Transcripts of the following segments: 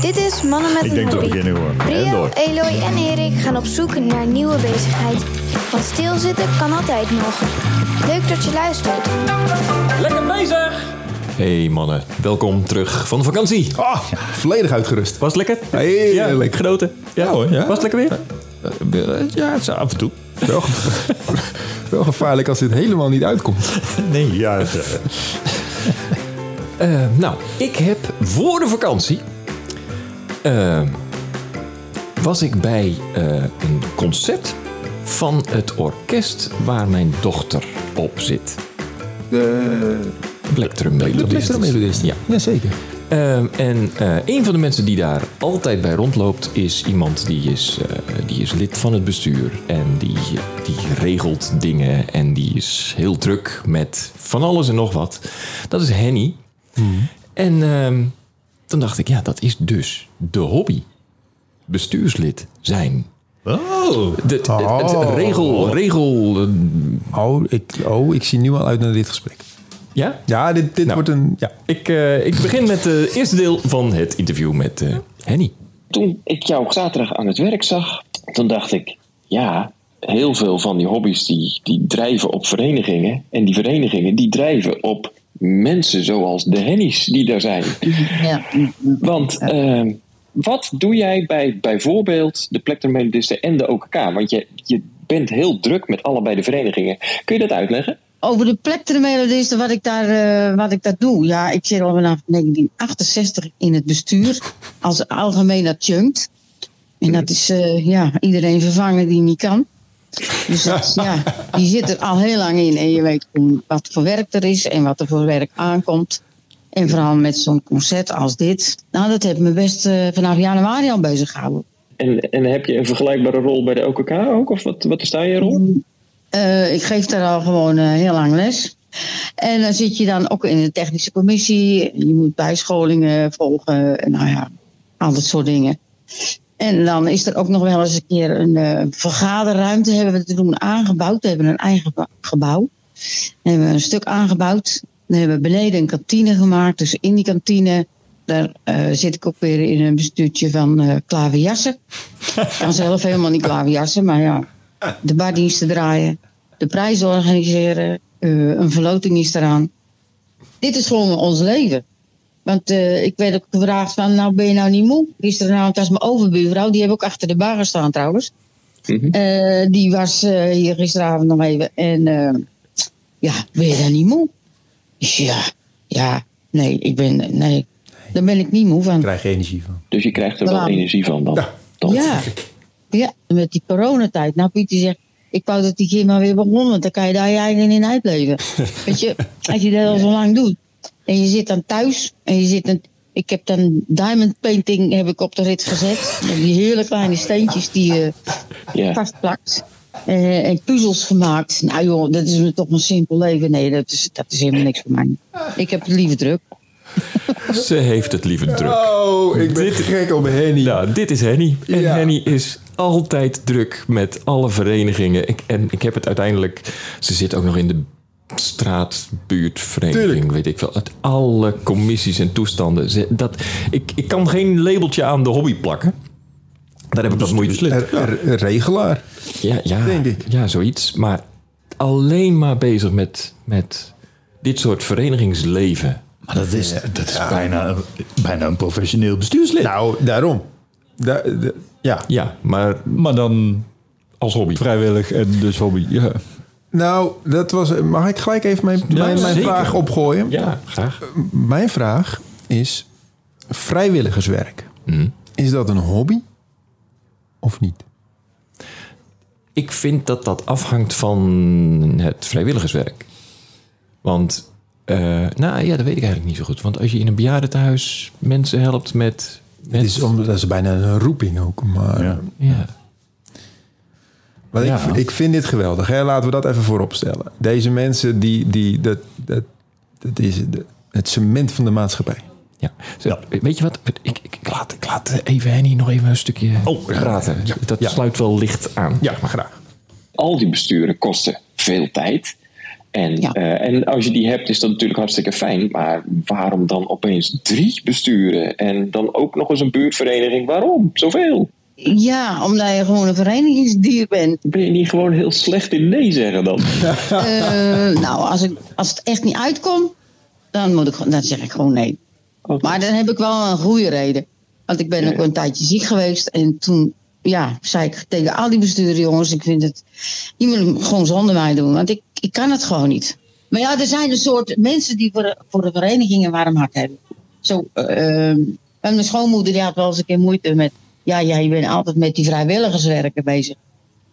Dit is Mannen met Ik een denk dat we beginnen gewoon. En door. Eloy en Erik gaan op zoek naar nieuwe bezigheid. Want stilzitten kan altijd nog. Leuk dat je luistert. Lekker bezig! Hey mannen, welkom terug van de vakantie. Ah, volledig uitgerust. Was het lekker? Heerlijk. Ja, genoten? Ja, hoor, ja. Was het lekker weer? Ja, het is af en toe. Wel, ge- wel gevaarlijk als dit helemaal niet uitkomt. Nee, ja. eh, Eh, nou, ik heb voor de vakantie... eh, was ik bij eh, een concert van het orkest waar mijn dochter op zit. De, Plektrum de Melodist. Plextra-melodist. Ja. Jazeker. Ehm, en eh, een van de mensen die daar altijd bij rondloopt is iemand die is, eh, die is lid van het bestuur. En die, die regelt dingen en die is heel druk met van alles en nog wat. Dat is Henny. En ehm, toen dacht ik, ja, dat is dus de hobby. Bestuurslid zijn. Oh. De, Oh. regel, regel, eh, Oh ik, oh, ik zie nu al uit naar dit gesprek. ja? Ja, dit, dit Nou. wordt een... Ja. Ik, eh, ik begin met het eerste deel van het interview met eh, Henny. Toen ik jou zaterdag aan het werk zag, toen dacht ik, ja, heel veel van die hobby's die, die drijven op verenigingen. En die verenigingen die drijven op mensen zoals de Hennies die daar zijn. Ja. Want ehm, wat doe jij bij bijvoorbeeld de plektermelodisten en de OKK? Want je, je bent heel druk met allebei de verenigingen. Kun je dat uitleggen? Over de plektermelodisten, wat ik daar, eh, wat ik daar doe. Ja, ik zit al vanaf 1968 in het bestuur als algemeen adjunct. En dat is eh, ja, iedereen vervangen die niet kan. Dus dat, ja, je zit er al heel lang in en je weet wat voor werk er is en wat er voor werk aankomt. En vooral met zo'n concert als dit. Nou, dat heeft me best eh, vanaf januari al bezig gehouden. En, en heb je een vergelijkbare rol bij de OKK ook? Of wat, wat is daar je rol? Eh, ik geef daar al gewoon eh, heel lang les. En dan zit je dan ook in de technische commissie. Je moet bijscholingen volgen. en Nou ja, al dat soort dingen. En dan is er ook nog wel eens een keer een eh, vergaderruimte. Hebben we te doen aangebouwd. We hebben een eigen ge- gebouw. Dan hebben we een stuk aangebouwd. Dan hebben we beneden een kantine gemaakt. Dus in die kantine, daar eh, zit ik ook weer in een bestuurtje van eh klaverjassen. Ik kan zelf helemaal niet klaverjassen, maar ja. De bardiensten draaien, de prijzen organiseren, een verloting is eraan. Dit is gewoon ons leven. Want eh, ik werd ook gevraagd van, nou ben je nou niet moe? Gisteravond was mijn overbuurvrouw, die heb ook achter de bar gestaan trouwens. Mhm. Eh, die was eh, hier gisteravond nog even. En eh, ja, ben je dan niet moe? Ik ja, ja, nee, ik ben, nee, daar ben ik niet moe van. Daar krijg je energie van. Dus je krijgt er wel energie van dan. Ja. Dan. Ja, ja, met die coronatijd. Nou, Pieter zegt, ik wou dat die keer maar weer begon, want dan kan je daar je eigen in uitleven. Weet je, als je dat al zo lang doet. En je zit dan thuis en je zit dan... Ik heb dan diamond painting heb ik op de rit gezet. Met die hele kleine steentjes die je Ja. vastplakt. Eh, en puzzels gemaakt. Nou joh, dat is me toch een simpel leven. Nee, dat is, dat is helemaal niks voor mij. Ik heb het liever druk. Ze heeft het liever druk. Oh, ik ben gek op Henny. Nou, dit is Henny. En Ja. Henny is altijd druk met alle verenigingen. Ik, en ik heb het uiteindelijk... Ze zit ook nog in de straatbuurtvereniging, weet ik veel. Uit alle commissies en toestanden. Dat, ik, ik kan geen labeltje aan de hobby plakken. Daar heb ik wat moeite mee. Er- regelaar. Ja, ja, Denk ik. ja, zoiets. Maar alleen maar bezig met, met dit soort verenigingsleven. Maar dat is, dat is bijna, een- bijna een professioneel bestuurslid. Nou, daarom. Da- da- ja. Ja, maar maar dan als hobby. vrijwillig en dus hobby. Ja. Nou, dat was. Mag ik gelijk even mijn, mijn, vraag opgooien? Ja, graag. Mijn vraag is: vrijwilligerswerk. Mhm. Is dat een hobby of niet? Ik vind dat dat afhangt van het vrijwilligerswerk. Want, eh, nou ja, dat weet ik eigenlijk niet zo goed. Want als je in een bejaardentehuis mensen helpt met... met Het is, om, dat is bijna een roeping ook. Maar, Ja. ja. Ja. ik, ik vind dit geweldig. Hè? Laten we dat even voorop stellen. Deze mensen, die, die, dat, dat, dat is het cement van de maatschappij. Ja. Zo, Weet je wat? Ik, ik, ik laat, ik laat even Henny nog even een stukje praten. dat ja. sluit wel licht aan. Ja, maar graag. al die besturen kosten veel tijd. En, Ja. eh, en als je die hebt, is dat natuurlijk hartstikke fijn. Maar waarom dan opeens drie besturen? En dan ook nog eens een buurtvereniging? Waarom? Zoveel? Ja, omdat je gewoon een verenigingsdier bent. Ben je niet gewoon heel slecht in nee zeggen dan? Eh, nou, als, ik, als het echt niet uitkomt, dan, moet ik, dan zeg ik gewoon nee. Maar dan heb ik wel een goede reden. Want ik ben Ja. ook een tijdje ziek geweest. En toen ja, zei ik tegen al die besturen, jongens, ik vind het... Je moet het gewoon zonder mij doen, want ik, ik kan het gewoon niet. Maar ja, er zijn een soort mensen die voor, voor de vereniging een warm hart hebben. Zo, eh, en mijn schoonmoeder die had wel eens een keer moeite met... Ja, jij bent altijd met die vrijwilligerswerken bezig.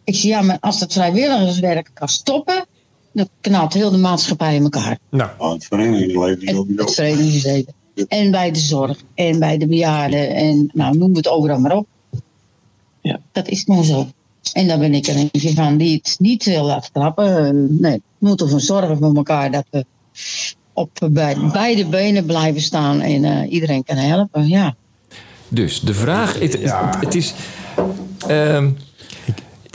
Ik zei, ja, maar als dat vrijwilligerswerk kan stoppen... dan knalt heel de maatschappij in elkaar. Nou, Oh, het verenigingsleven is Het, sowieso. het verenigingsleven. En bij de zorg. En bij de bejaarden. En nou, noem het overal maar op. Ja. Dat is gewoon zo. En daar ben ik er eentje van die het niet wil laten klappen. Eh, Nee, we moeten ervoor zorgen voor elkaar dat we op beide benen blijven staan en eh, iedereen kan helpen. Ja. Dus de vraag, het, het, het is... ehm,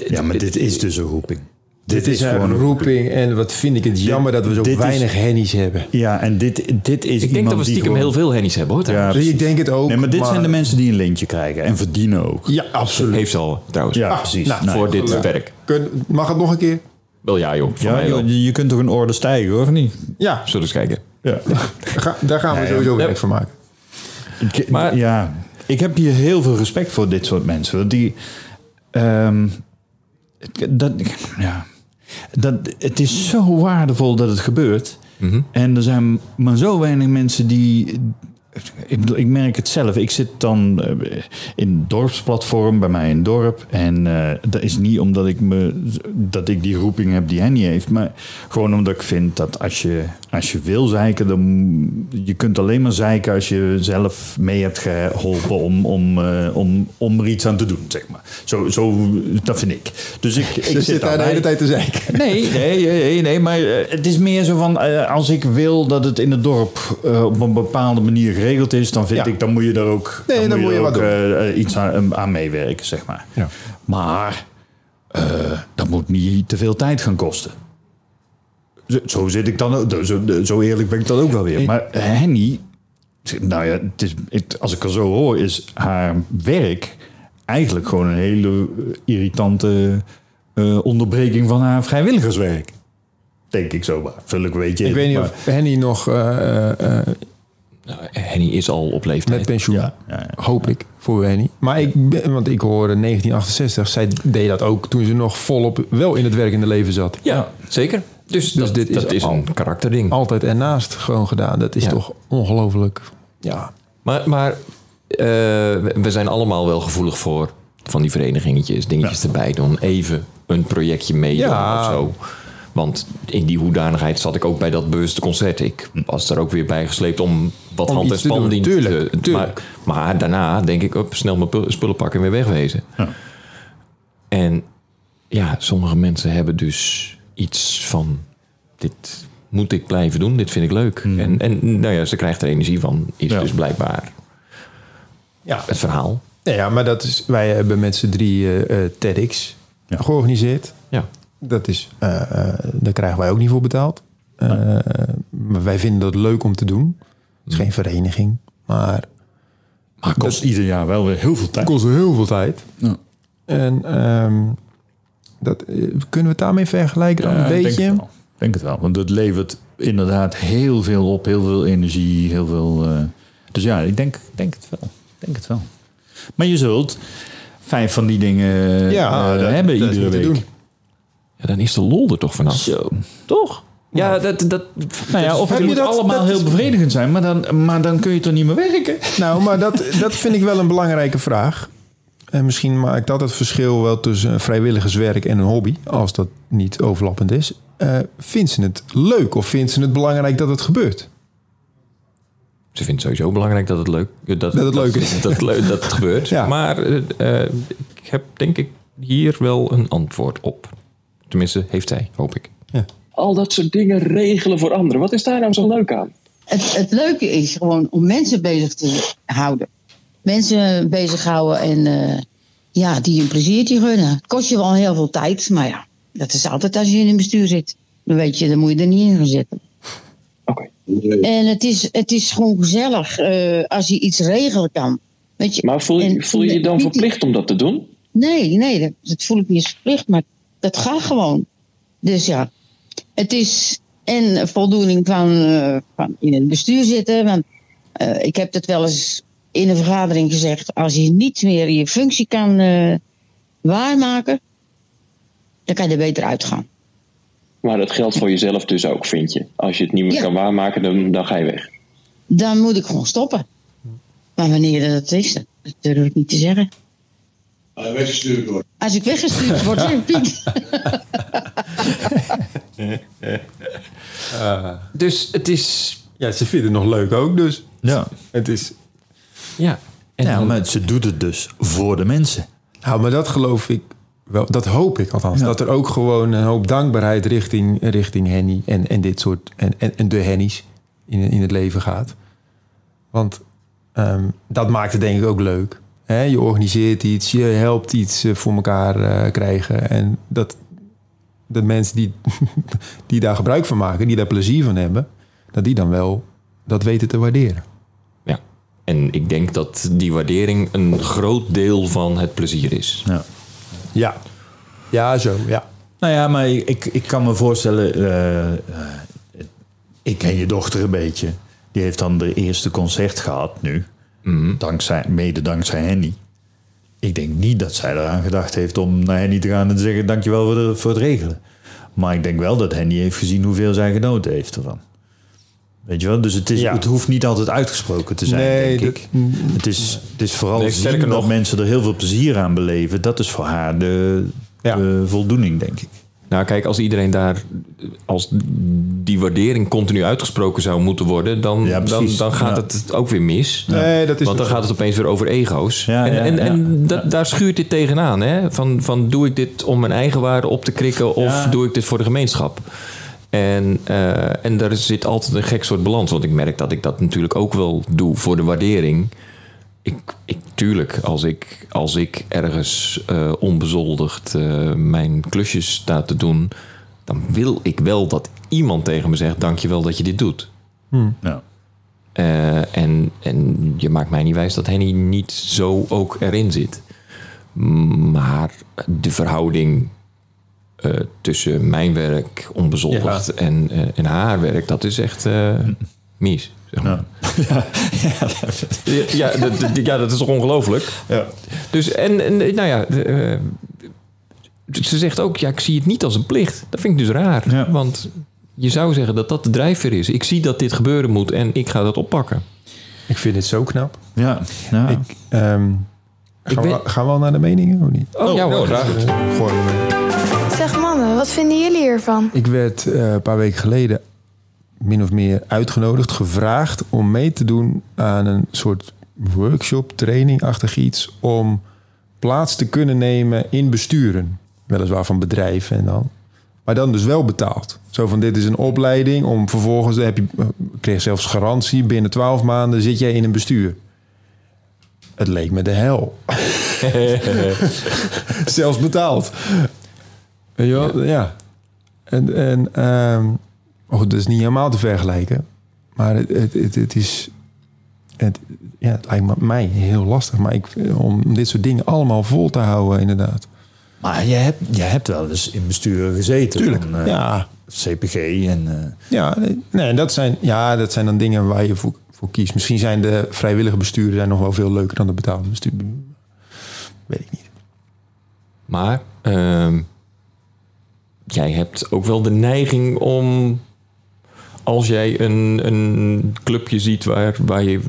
Ja, maar dit is dus een roeping. dit is een roeping en wat vind ik het jammer dat we zo weinig hennies hebben. Ja, en dit, dit is ik denk dat we stiekem gewoon- heel veel hennies hebben hoor. Ja. Dus ik denk het ook. Nee, maar dit zijn de mensen die een lintje krijgen en verdienen ook. Ja, absoluut. Heeft ze al trouwens. Ja, precies. nou, Nou, voor dit goed. werk. Kun- mag het nog een keer? Wel ja joh, Ja, mij wel. je, je kunt toch een orde stijgen, hoor, of niet? Ja, Zullen we eens kijken. Ja. ga- daar gaan we Ja, ja. sowieso Ja. werk van maken. Ik, Maar- ja, ik heb hier heel veel respect voor dit soort mensen. Want die, ehm, het- dat, ja, dat, het is zo waardevol dat het gebeurt. Mhm. En er zijn maar zo weinig mensen die. Ik, bedoel, ik merk het zelf. Ik zit dan eh, in dorpsplatform bij mij in het dorp. En eh, dat is niet omdat ik, me, dat ik die roeping heb die Henny heeft. Maar gewoon omdat ik vind dat als je, als je wil zeiken... Dan, je kunt alleen maar zeiken als je zelf mee hebt geholpen om, om, eh, om, om er iets aan te doen. Zeg maar. zo, zo, dat vind ik. Dus ik, ik Je zit daar de hele tijd te zeiken. Nee, nee, nee, nee, maar het is meer zo van... als ik wil dat het in het dorp op een bepaalde manier geregeld is... dan vind Ja. ik, dan moet je daar ook, Nee, dan moet je er wat ook doen. eh, eh, iets aan, aan meewerken, zeg maar. Ja. Maar eh, dat moet niet te veel tijd gaan kosten. Zo, zo zit ik dan ook, zo, zo eerlijk ben ik dan ook wel weer. Maar eh, Henny, nou ja, het is, het- als ik er zo hoor, is haar werk eigenlijk gewoon een hele eh, irritante eh, onderbreking van haar vrijwilligerswerk. Denk ik zo maar. Vul ik weet je. Ik weet niet maar- of Henny nog eh, eh, eh, Nou, Henny is al op leeftijd. met pensioen. Ja, ja, ja. Hoop ik voor Henny. Maar ik ben, want ik hoorde 1968, zij deed dat ook toen ze nog volop wel in het werkende leven zat. Ja, zeker. Dus, Dus dat, dit is dat is een karakterding. Altijd ernaast gewoon gedaan. Dat is Ja. toch ongelooflijk. Ja. Maar, maar eh, we- zijn allemaal wel gevoelig voor van die verenigingetjes, dingetjes erbij doen. Even een projectje meedoen Ja. of zo. Want in die hoedanigheid zat ik ook bij dat bewuste concert. Ik was er ook weer bij gesleept om wat Om hand- en te doen. spandienst Tuurlijk, te- tuurlijk. Maar, maar daarna denk ik op snel mijn pu- spullen pakken en weer wegwezen. Ja. En ja, sommige mensen hebben dus iets van... dit moet ik blijven doen, dit vind ik leuk. En, en nou ja, ze krijgt er energie van, is Ja. dus blijkbaar Ja. het verhaal. Ja, maar dat is, wij hebben met z'n drie eh, eh, TEDx Ja. georganiseerd. Ja. Dat is, eh, eh, daar krijgen wij ook niet voor betaald. Eh, maar wij vinden dat leuk om te doen. Het is geen vereniging, maar Maar kost ieder jaar wel weer heel veel tijd. het kost heel veel tijd. Ja. En ehm, dat, kunnen we het daarmee vergelijken dan Ja, een beetje? Denk het, wel. Ik denk het wel. Want het levert inderdaad heel veel op. Heel veel energie. Heel veel, dus ja, ik denk, denk het wel. Denk het wel. Maar je zult vijf van die dingen Ja, dat- hebben dat is iedere week. Ja, dan is de lol er toch vanaf. Zo. Toch? Ja, dat... dat Nou ja, of Heb het je moet dat- allemaal dat heel bevredigend zijn. Maar dan, maar dan kun je toch niet meer werken? Nou, maar dat, dat vind ik wel een belangrijke vraag. En misschien maakt dat het verschil wel tussen vrijwilligerswerk en een hobby, als dat niet overlappend is. Eh vindt ze het leuk of vindt ze het belangrijk dat het gebeurt? Ze vindt het sowieso belangrijk dat het leuk, dat, Dat het leuk is. Dat, het leuk- dat het gebeurt. Ja. Maar eh, eh, ik heb denk ik hier wel een antwoord op. Tenminste, heeft zij, hoop ik. Al dat soort dingen regelen voor anderen. Wat is daar nou zo leuk aan? Het, het leuke is gewoon om mensen bezig te houden. Mensen bezighouden en eh, ja, die een pleziertje gunnen. Het kost je wel heel veel tijd, maar ja, dat is altijd als je in een bestuur zit. dan weet je, dan moet je er niet in gaan zitten. Oké. En het is, het is gewoon gezellig eh, als je iets regelen kan. Weet je? Maar voel, je- En- voel je je dan verplicht om dat te doen? Nee, nee, dat, dat voel ik niet als verplicht, maar dat gaat gewoon. Dus ja, het is en voldoening van, eh, van in het bestuur zitten. Want eh, ik heb het wel eens in een vergadering gezegd: als je niet meer je functie kan eh, waarmaken, dan kan je er beter uitgaan. Maar dat geldt voor jezelf dus ook, vind je. Als je het niet meer Ja. kan waarmaken, dan, dan ga je weg. Dan moet ik gewoon stoppen. Maar wanneer dat is, dat durf ik niet te zeggen. Weggestuurd wordt. Als ik weggestuurd word. Dus het is... Ja, ze vinden het nog leuk ook, dus Ja. het is... Ja. En ja, dan- maar ze doet het dus voor de mensen. Nou, maar dat geloof ik wel. Dat hoop ik althans. Ja. Dat er ook gewoon een hoop dankbaarheid richting, richting Henny en, en dit soort en, en, en de Hennies in, in het leven gaat. Want ehm, dat maakt het denk ik ook leuk. Je organiseert iets, je helpt iets eh, voor elkaar eh, krijgen. En dat de mensen die, die daar gebruik van maken, die daar plezier van hebben, dat die dan wel dat weten te waarderen. ja. En ik denk dat die waardering een groot deel van het plezier is. Ja. Ja, ja zo, ja. Nou ja, maar ik, ik kan me voorstellen... eh, eh, ik ken je dochter een beetje. Die heeft dan de eerste concert gehad nu. Dankzij, mede dankzij Henny. Ik denk niet dat zij eraan gedacht heeft om naar Henny te gaan en te zeggen... dankjewel voor, de, voor het regelen. Maar ik denk wel dat Henny heeft gezien hoeveel zij genoten heeft ervan. Weet je wel? Dus het, is, Ja. het hoeft niet altijd uitgesproken te zijn, Nee, denk ik. Het is, het is vooral Nee, zien dat nog- mensen er heel veel plezier aan beleven. Dat is voor haar de, Ja. de voldoening, denk ik. Nou, kijk, als iedereen daar, als die waardering continu uitgesproken zou moeten worden, dan, Ja, dan, dan gaat Ja. het ook weer mis. Nee, dat is Want dan ook gaat het opeens weer over ego's. Ja, en ja, en, ja. en dat, daar schuurt dit tegenaan. Hè? Van, van doe ik dit om mijn eigen waarde op te krikken of Ja. doe ik dit voor de gemeenschap? En, eh, en daar zit altijd een gek soort balans. Want ik merk dat ik dat natuurlijk ook wel doe voor de waardering. Ik, ik, tuurlijk, als ik, als ik ergens eh, onbezoldigd eh, mijn klusjes sta te doen... dan wil ik wel dat iemand tegen me zegt... dankjewel dat je dit doet. Ja. Eh, en, en je maakt mij niet wijs dat Henny niet zo ook erin zit. Maar de verhouding eh, tussen mijn werk, onbezoldigd, en, eh, en haar werk, dat is echt eh mies. Zeg maar. Ja. Ja, ja, dat- ja, dat is toch ongelooflijk? Ja. Dus, en, en nou ja, eh, ze zegt ook, ja, ik zie het niet als een plicht. Dat vind ik dus raar. Ja. Want je zou zeggen dat dat de drijfveer is. Ik zie dat dit gebeuren moet en ik ga dat oppakken. Ik vind het zo knap. Ja. ja. Ik, ehm, Ik gaan, ben- we, gaan we al naar de meningen of niet? Oh, ja, hoor, graag. Gooi. Zeg mannen, wat vinden jullie hiervan? Ik werd eh, een paar weken geleden min of meer uitgenodigd, gevraagd om mee te doen aan een soort workshop, training-achtig iets, om plaats te kunnen nemen in besturen. Weliswaar van bedrijven en dan. Maar dan dus wel betaald. Zo van dit is een opleiding om vervolgens, heb je, ik kreeg zelfs garantie, binnen twaalf maanden zit jij in een bestuur. Het leek me de hel. zelfs betaald. Wel? Ja. En, en ehm, maar goed, dat is niet helemaal te vergelijken. Maar het, het, het, het is... Het, ja, het lijkt mij heel lastig. Maar ik, om dit soort dingen allemaal vol te houden, inderdaad. Maar je hebt, je hebt wel eens in besturen gezeten. Tuurlijk, Van, eh, ja. CPG en... eh, Ja, nee, nee, dat, zijn, ja, dat zijn dan dingen waar je voor, voor kiest. Misschien zijn de vrijwillige besturen zijn nog wel veel leuker dan de betaalde besturen. Weet ik niet. Maar ehm, jij hebt ook wel de neiging om, als jij een, een clubje ziet waar, waar, je,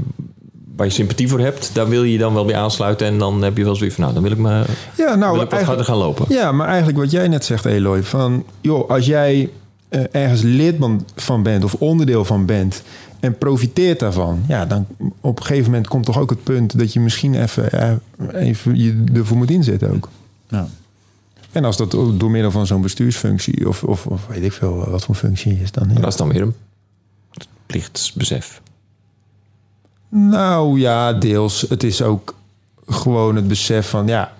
waar je sympathie voor hebt, daar wil je je dan wel bij aansluiten. En dan heb je wel zoiets van, nou, dan wil ik, me, Ja, nou, wil ik wat harder gaan lopen. Ja, maar eigenlijk wat jij net zegt, Eloy. Van, joh, als jij eh, ergens lid van- van bent of onderdeel van bent en profiteert daarvan, ja, dan op een gegeven moment komt toch ook het punt dat je misschien even, eh, even je ervoor moet inzetten ook. ja. En als dat door middel van zo'n bestuursfunctie of, of, of weet ik veel wat voor functie is dan. ja. Dat is dan weer een plichtsbesef. Nou ja, deels. Het is ook gewoon het besef van ja,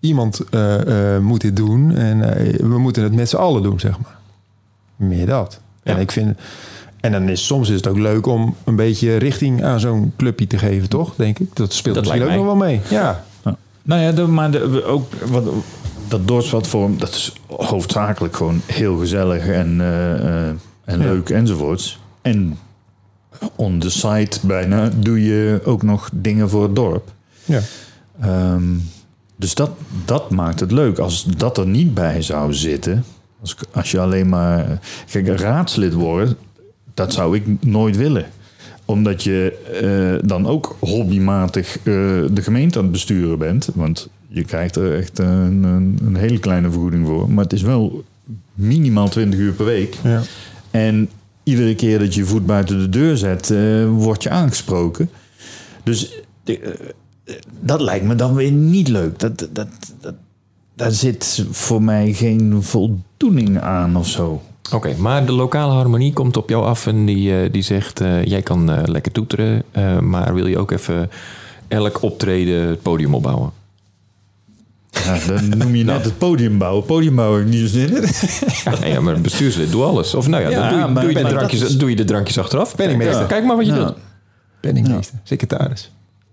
iemand eh, eh, moet dit doen en eh, we moeten het met z'n allen doen, zeg maar. Meer dat. En ik vind... En dan is soms is het ook leuk om een beetje richting aan zo'n clubje te geven, toch? Denk ik. Dat speelt Dat misschien ook nog wel mee. Ja. Ja. Nou ja, de, maar de, ook wat, dat dorpsplatform, dat is hoofdzakelijk gewoon heel gezellig en, eh, eh, en leuk enzovoorts. En on the site bijna doe je ook nog dingen voor het dorp. ja. Ehm, dus dat, dat maakt het leuk. Als dat er niet bij zou zitten, als, als je alleen maar... Kijk, raadslid worden, dat zou ik nooit willen. Omdat je eh, dan ook hobbymatig de gemeente aan het besturen bent. Want je krijgt er echt een, een, een hele kleine vergoeding voor. Maar het is wel minimaal 20 uur per week. Ja. En iedere keer dat je je voet buiten de deur zet, eh, word je aangesproken. Dus de- eh, dat lijkt me dan weer niet leuk. Dat, dat, dat, daar zit voor mij geen voldoening aan of zo. Oké, maar de lokale harmonie komt op jou af en die, eh, die zegt: eh, jij kan eh, lekker toeteren, eh, maar wil je ook even elk optreden het podium opbouwen? Ja, dan noem je net het podium bouwen. Podium bouwen niet zin in. Ja, maar een bestuurslid doe alles. Of nou ja, Ja, dan doe je, maar- doe, je de drankjes, is- doe je de drankjes achteraf. Penningmeester. Ja, Kijk maar wat je doet. Penningmeester, secretaris.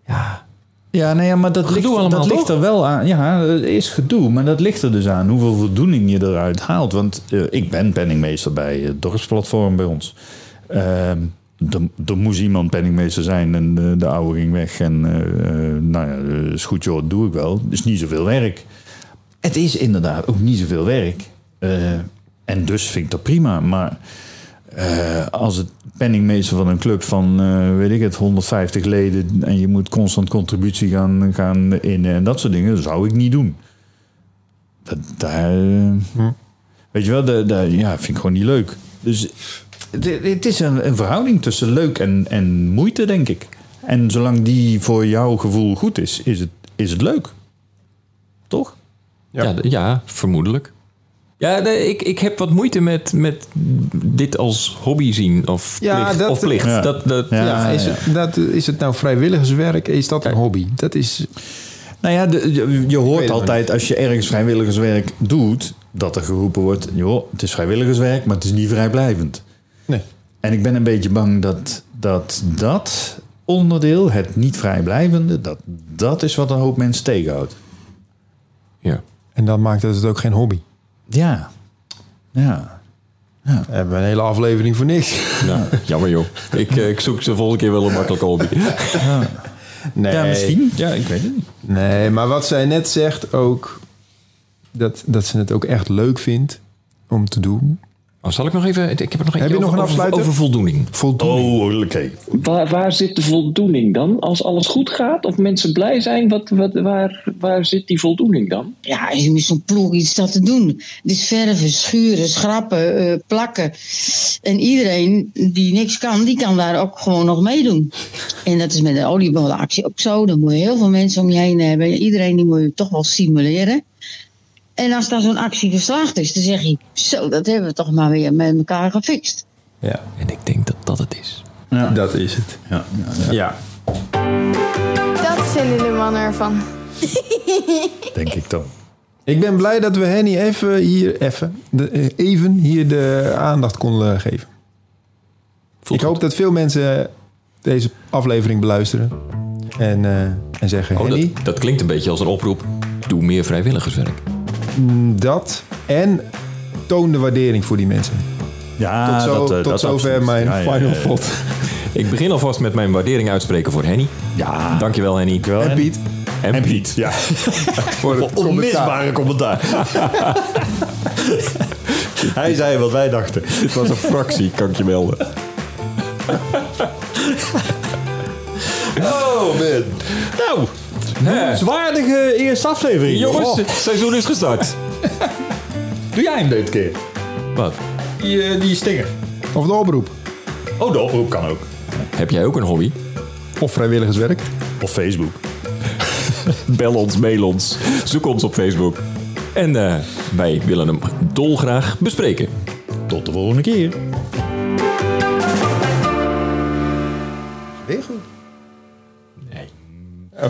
Ja, Ja, nee, ja, maar dat, ligt, allemaal, dat ligt er wel aan. Ja, het is gedoe, maar dat ligt er dus aan hoeveel voldoening je eruit haalt. Want eh, ik ben penningmeester bij het dorpsplatform bij ons. Ehm, er, moest iemand penningmeester zijn en de, de oude ging weg. En eh, eh, nou ja, is goed joh, dat doe ik wel. Het is niet zoveel werk. Het is inderdaad ook niet zoveel werk. Eh, en dus vind ik dat prima. Maar als het penningmeester van een club van, weet ik het, 150 leden... en je moet constant contributie gaan, gaan innen en dat soort dingen... dat zou ik niet doen. Dat, daar, eh, Weet je wel, daar, daar, ja, vind ik gewoon niet leuk. Dus het, het is een, een verhouding tussen leuk en, en moeite, denk ik. En zolang die voor jouw gevoel goed is, is het, is het leuk. Toch? ja. d- ja, vermoedelijk. Ja, nee, ik, ik heb wat moeite met, met dit als hobby zien of Ja, plicht. dat- of plicht. ja. Dat, dat, Ja. Ja, is, ja. Het, dat, is het nou vrijwilligerswerk? Is dat een hobby? Dat is... Nou ja, de- je, je hoort altijd als je ergens vrijwilligerswerk doet, dat er geroepen wordt: joh, het is vrijwilligerswerk, maar het is niet vrijblijvend. Nee. En ik ben een beetje bang dat dat, dat onderdeel, het niet vrijblijvende, dat, dat is wat een hoop mensen tegenhoudt. ja. En dan maakt het het ook geen hobby. Ja. Ja. We hebben een hele aflevering voor niks. Nou, jammer joh. Ik, eh, ik zoek ze volgende keer wel een makkelijke hobby. Nee. ja, misschien. Ja, ik weet het niet. Nee, maar wat zij net zegt ook... Dat, dat ze het ook echt leuk vindt om te doen. Oh, zal ik nog even... Ik heb er nog eentje je nog een over, afsluiter? over voldoening. Voldoening. Oh, oké. Waar, waar zit de voldoening dan? Als alles goed gaat of mensen blij zijn, wat, wat, waar, waar zit die voldoening dan? Ja, je met zo'n ploeg iets staat te doen. Het is verven, schuren, schrappen, eh, plakken. En iedereen die niks kan, die kan daar ook gewoon nog meedoen. En dat is met de oliebollenactie ook zo. Dan moet je heel veel mensen om je heen hebben. Iedereen die moet je toch wel stimuleren. En als dan zo'n actie geslaagd is, dan zeg je... Zo, dat hebben we toch maar weer met elkaar gefixt. Ja, En ik denk dat dat het is. dat is het. Ja, ja, Ja. Dat vinden de mannen ervan. denk ik dan. Ik ben blij dat we Henny even hier, even, de, eh, even hier de aandacht konden geven. Voelt ik hoop dat veel mensen deze aflevering beluisteren. En, eh, en zeggen, Oh, Henny, dat, dat klinkt een beetje als een oproep. Doe meer vrijwilligerswerk. Dat en toon de waardering voor die mensen. Ja, tot zo, dat, eh, tot dat zover absoluut. mijn Ja, ja, final ja, ja. thought. Ik begin alvast met mijn waardering uitspreken voor Henny. Ja, Dankjewel Henny. dankjewel. En Piet, En, En Piet. Ja, voor het onmisbare commentaar. Hij zei wat wij dachten. Dit was een fractie, kan ik je melden. Oh man. Nou. Zwaardige eerste aflevering. Jongens, Oh, het seizoen is gestart. doe jij hem dit keer? Wat? Die, eh, die stinger. Of de oproep. Oh, de oproep kan ook. Heb jij ook een hobby? Of vrijwilligerswerk. Of Facebook. Bel ons, mail ons. Zoek ons op Facebook. En eh, wij willen hem dolgraag bespreken. Tot de volgende keer. Weer goed. Nee. Oh.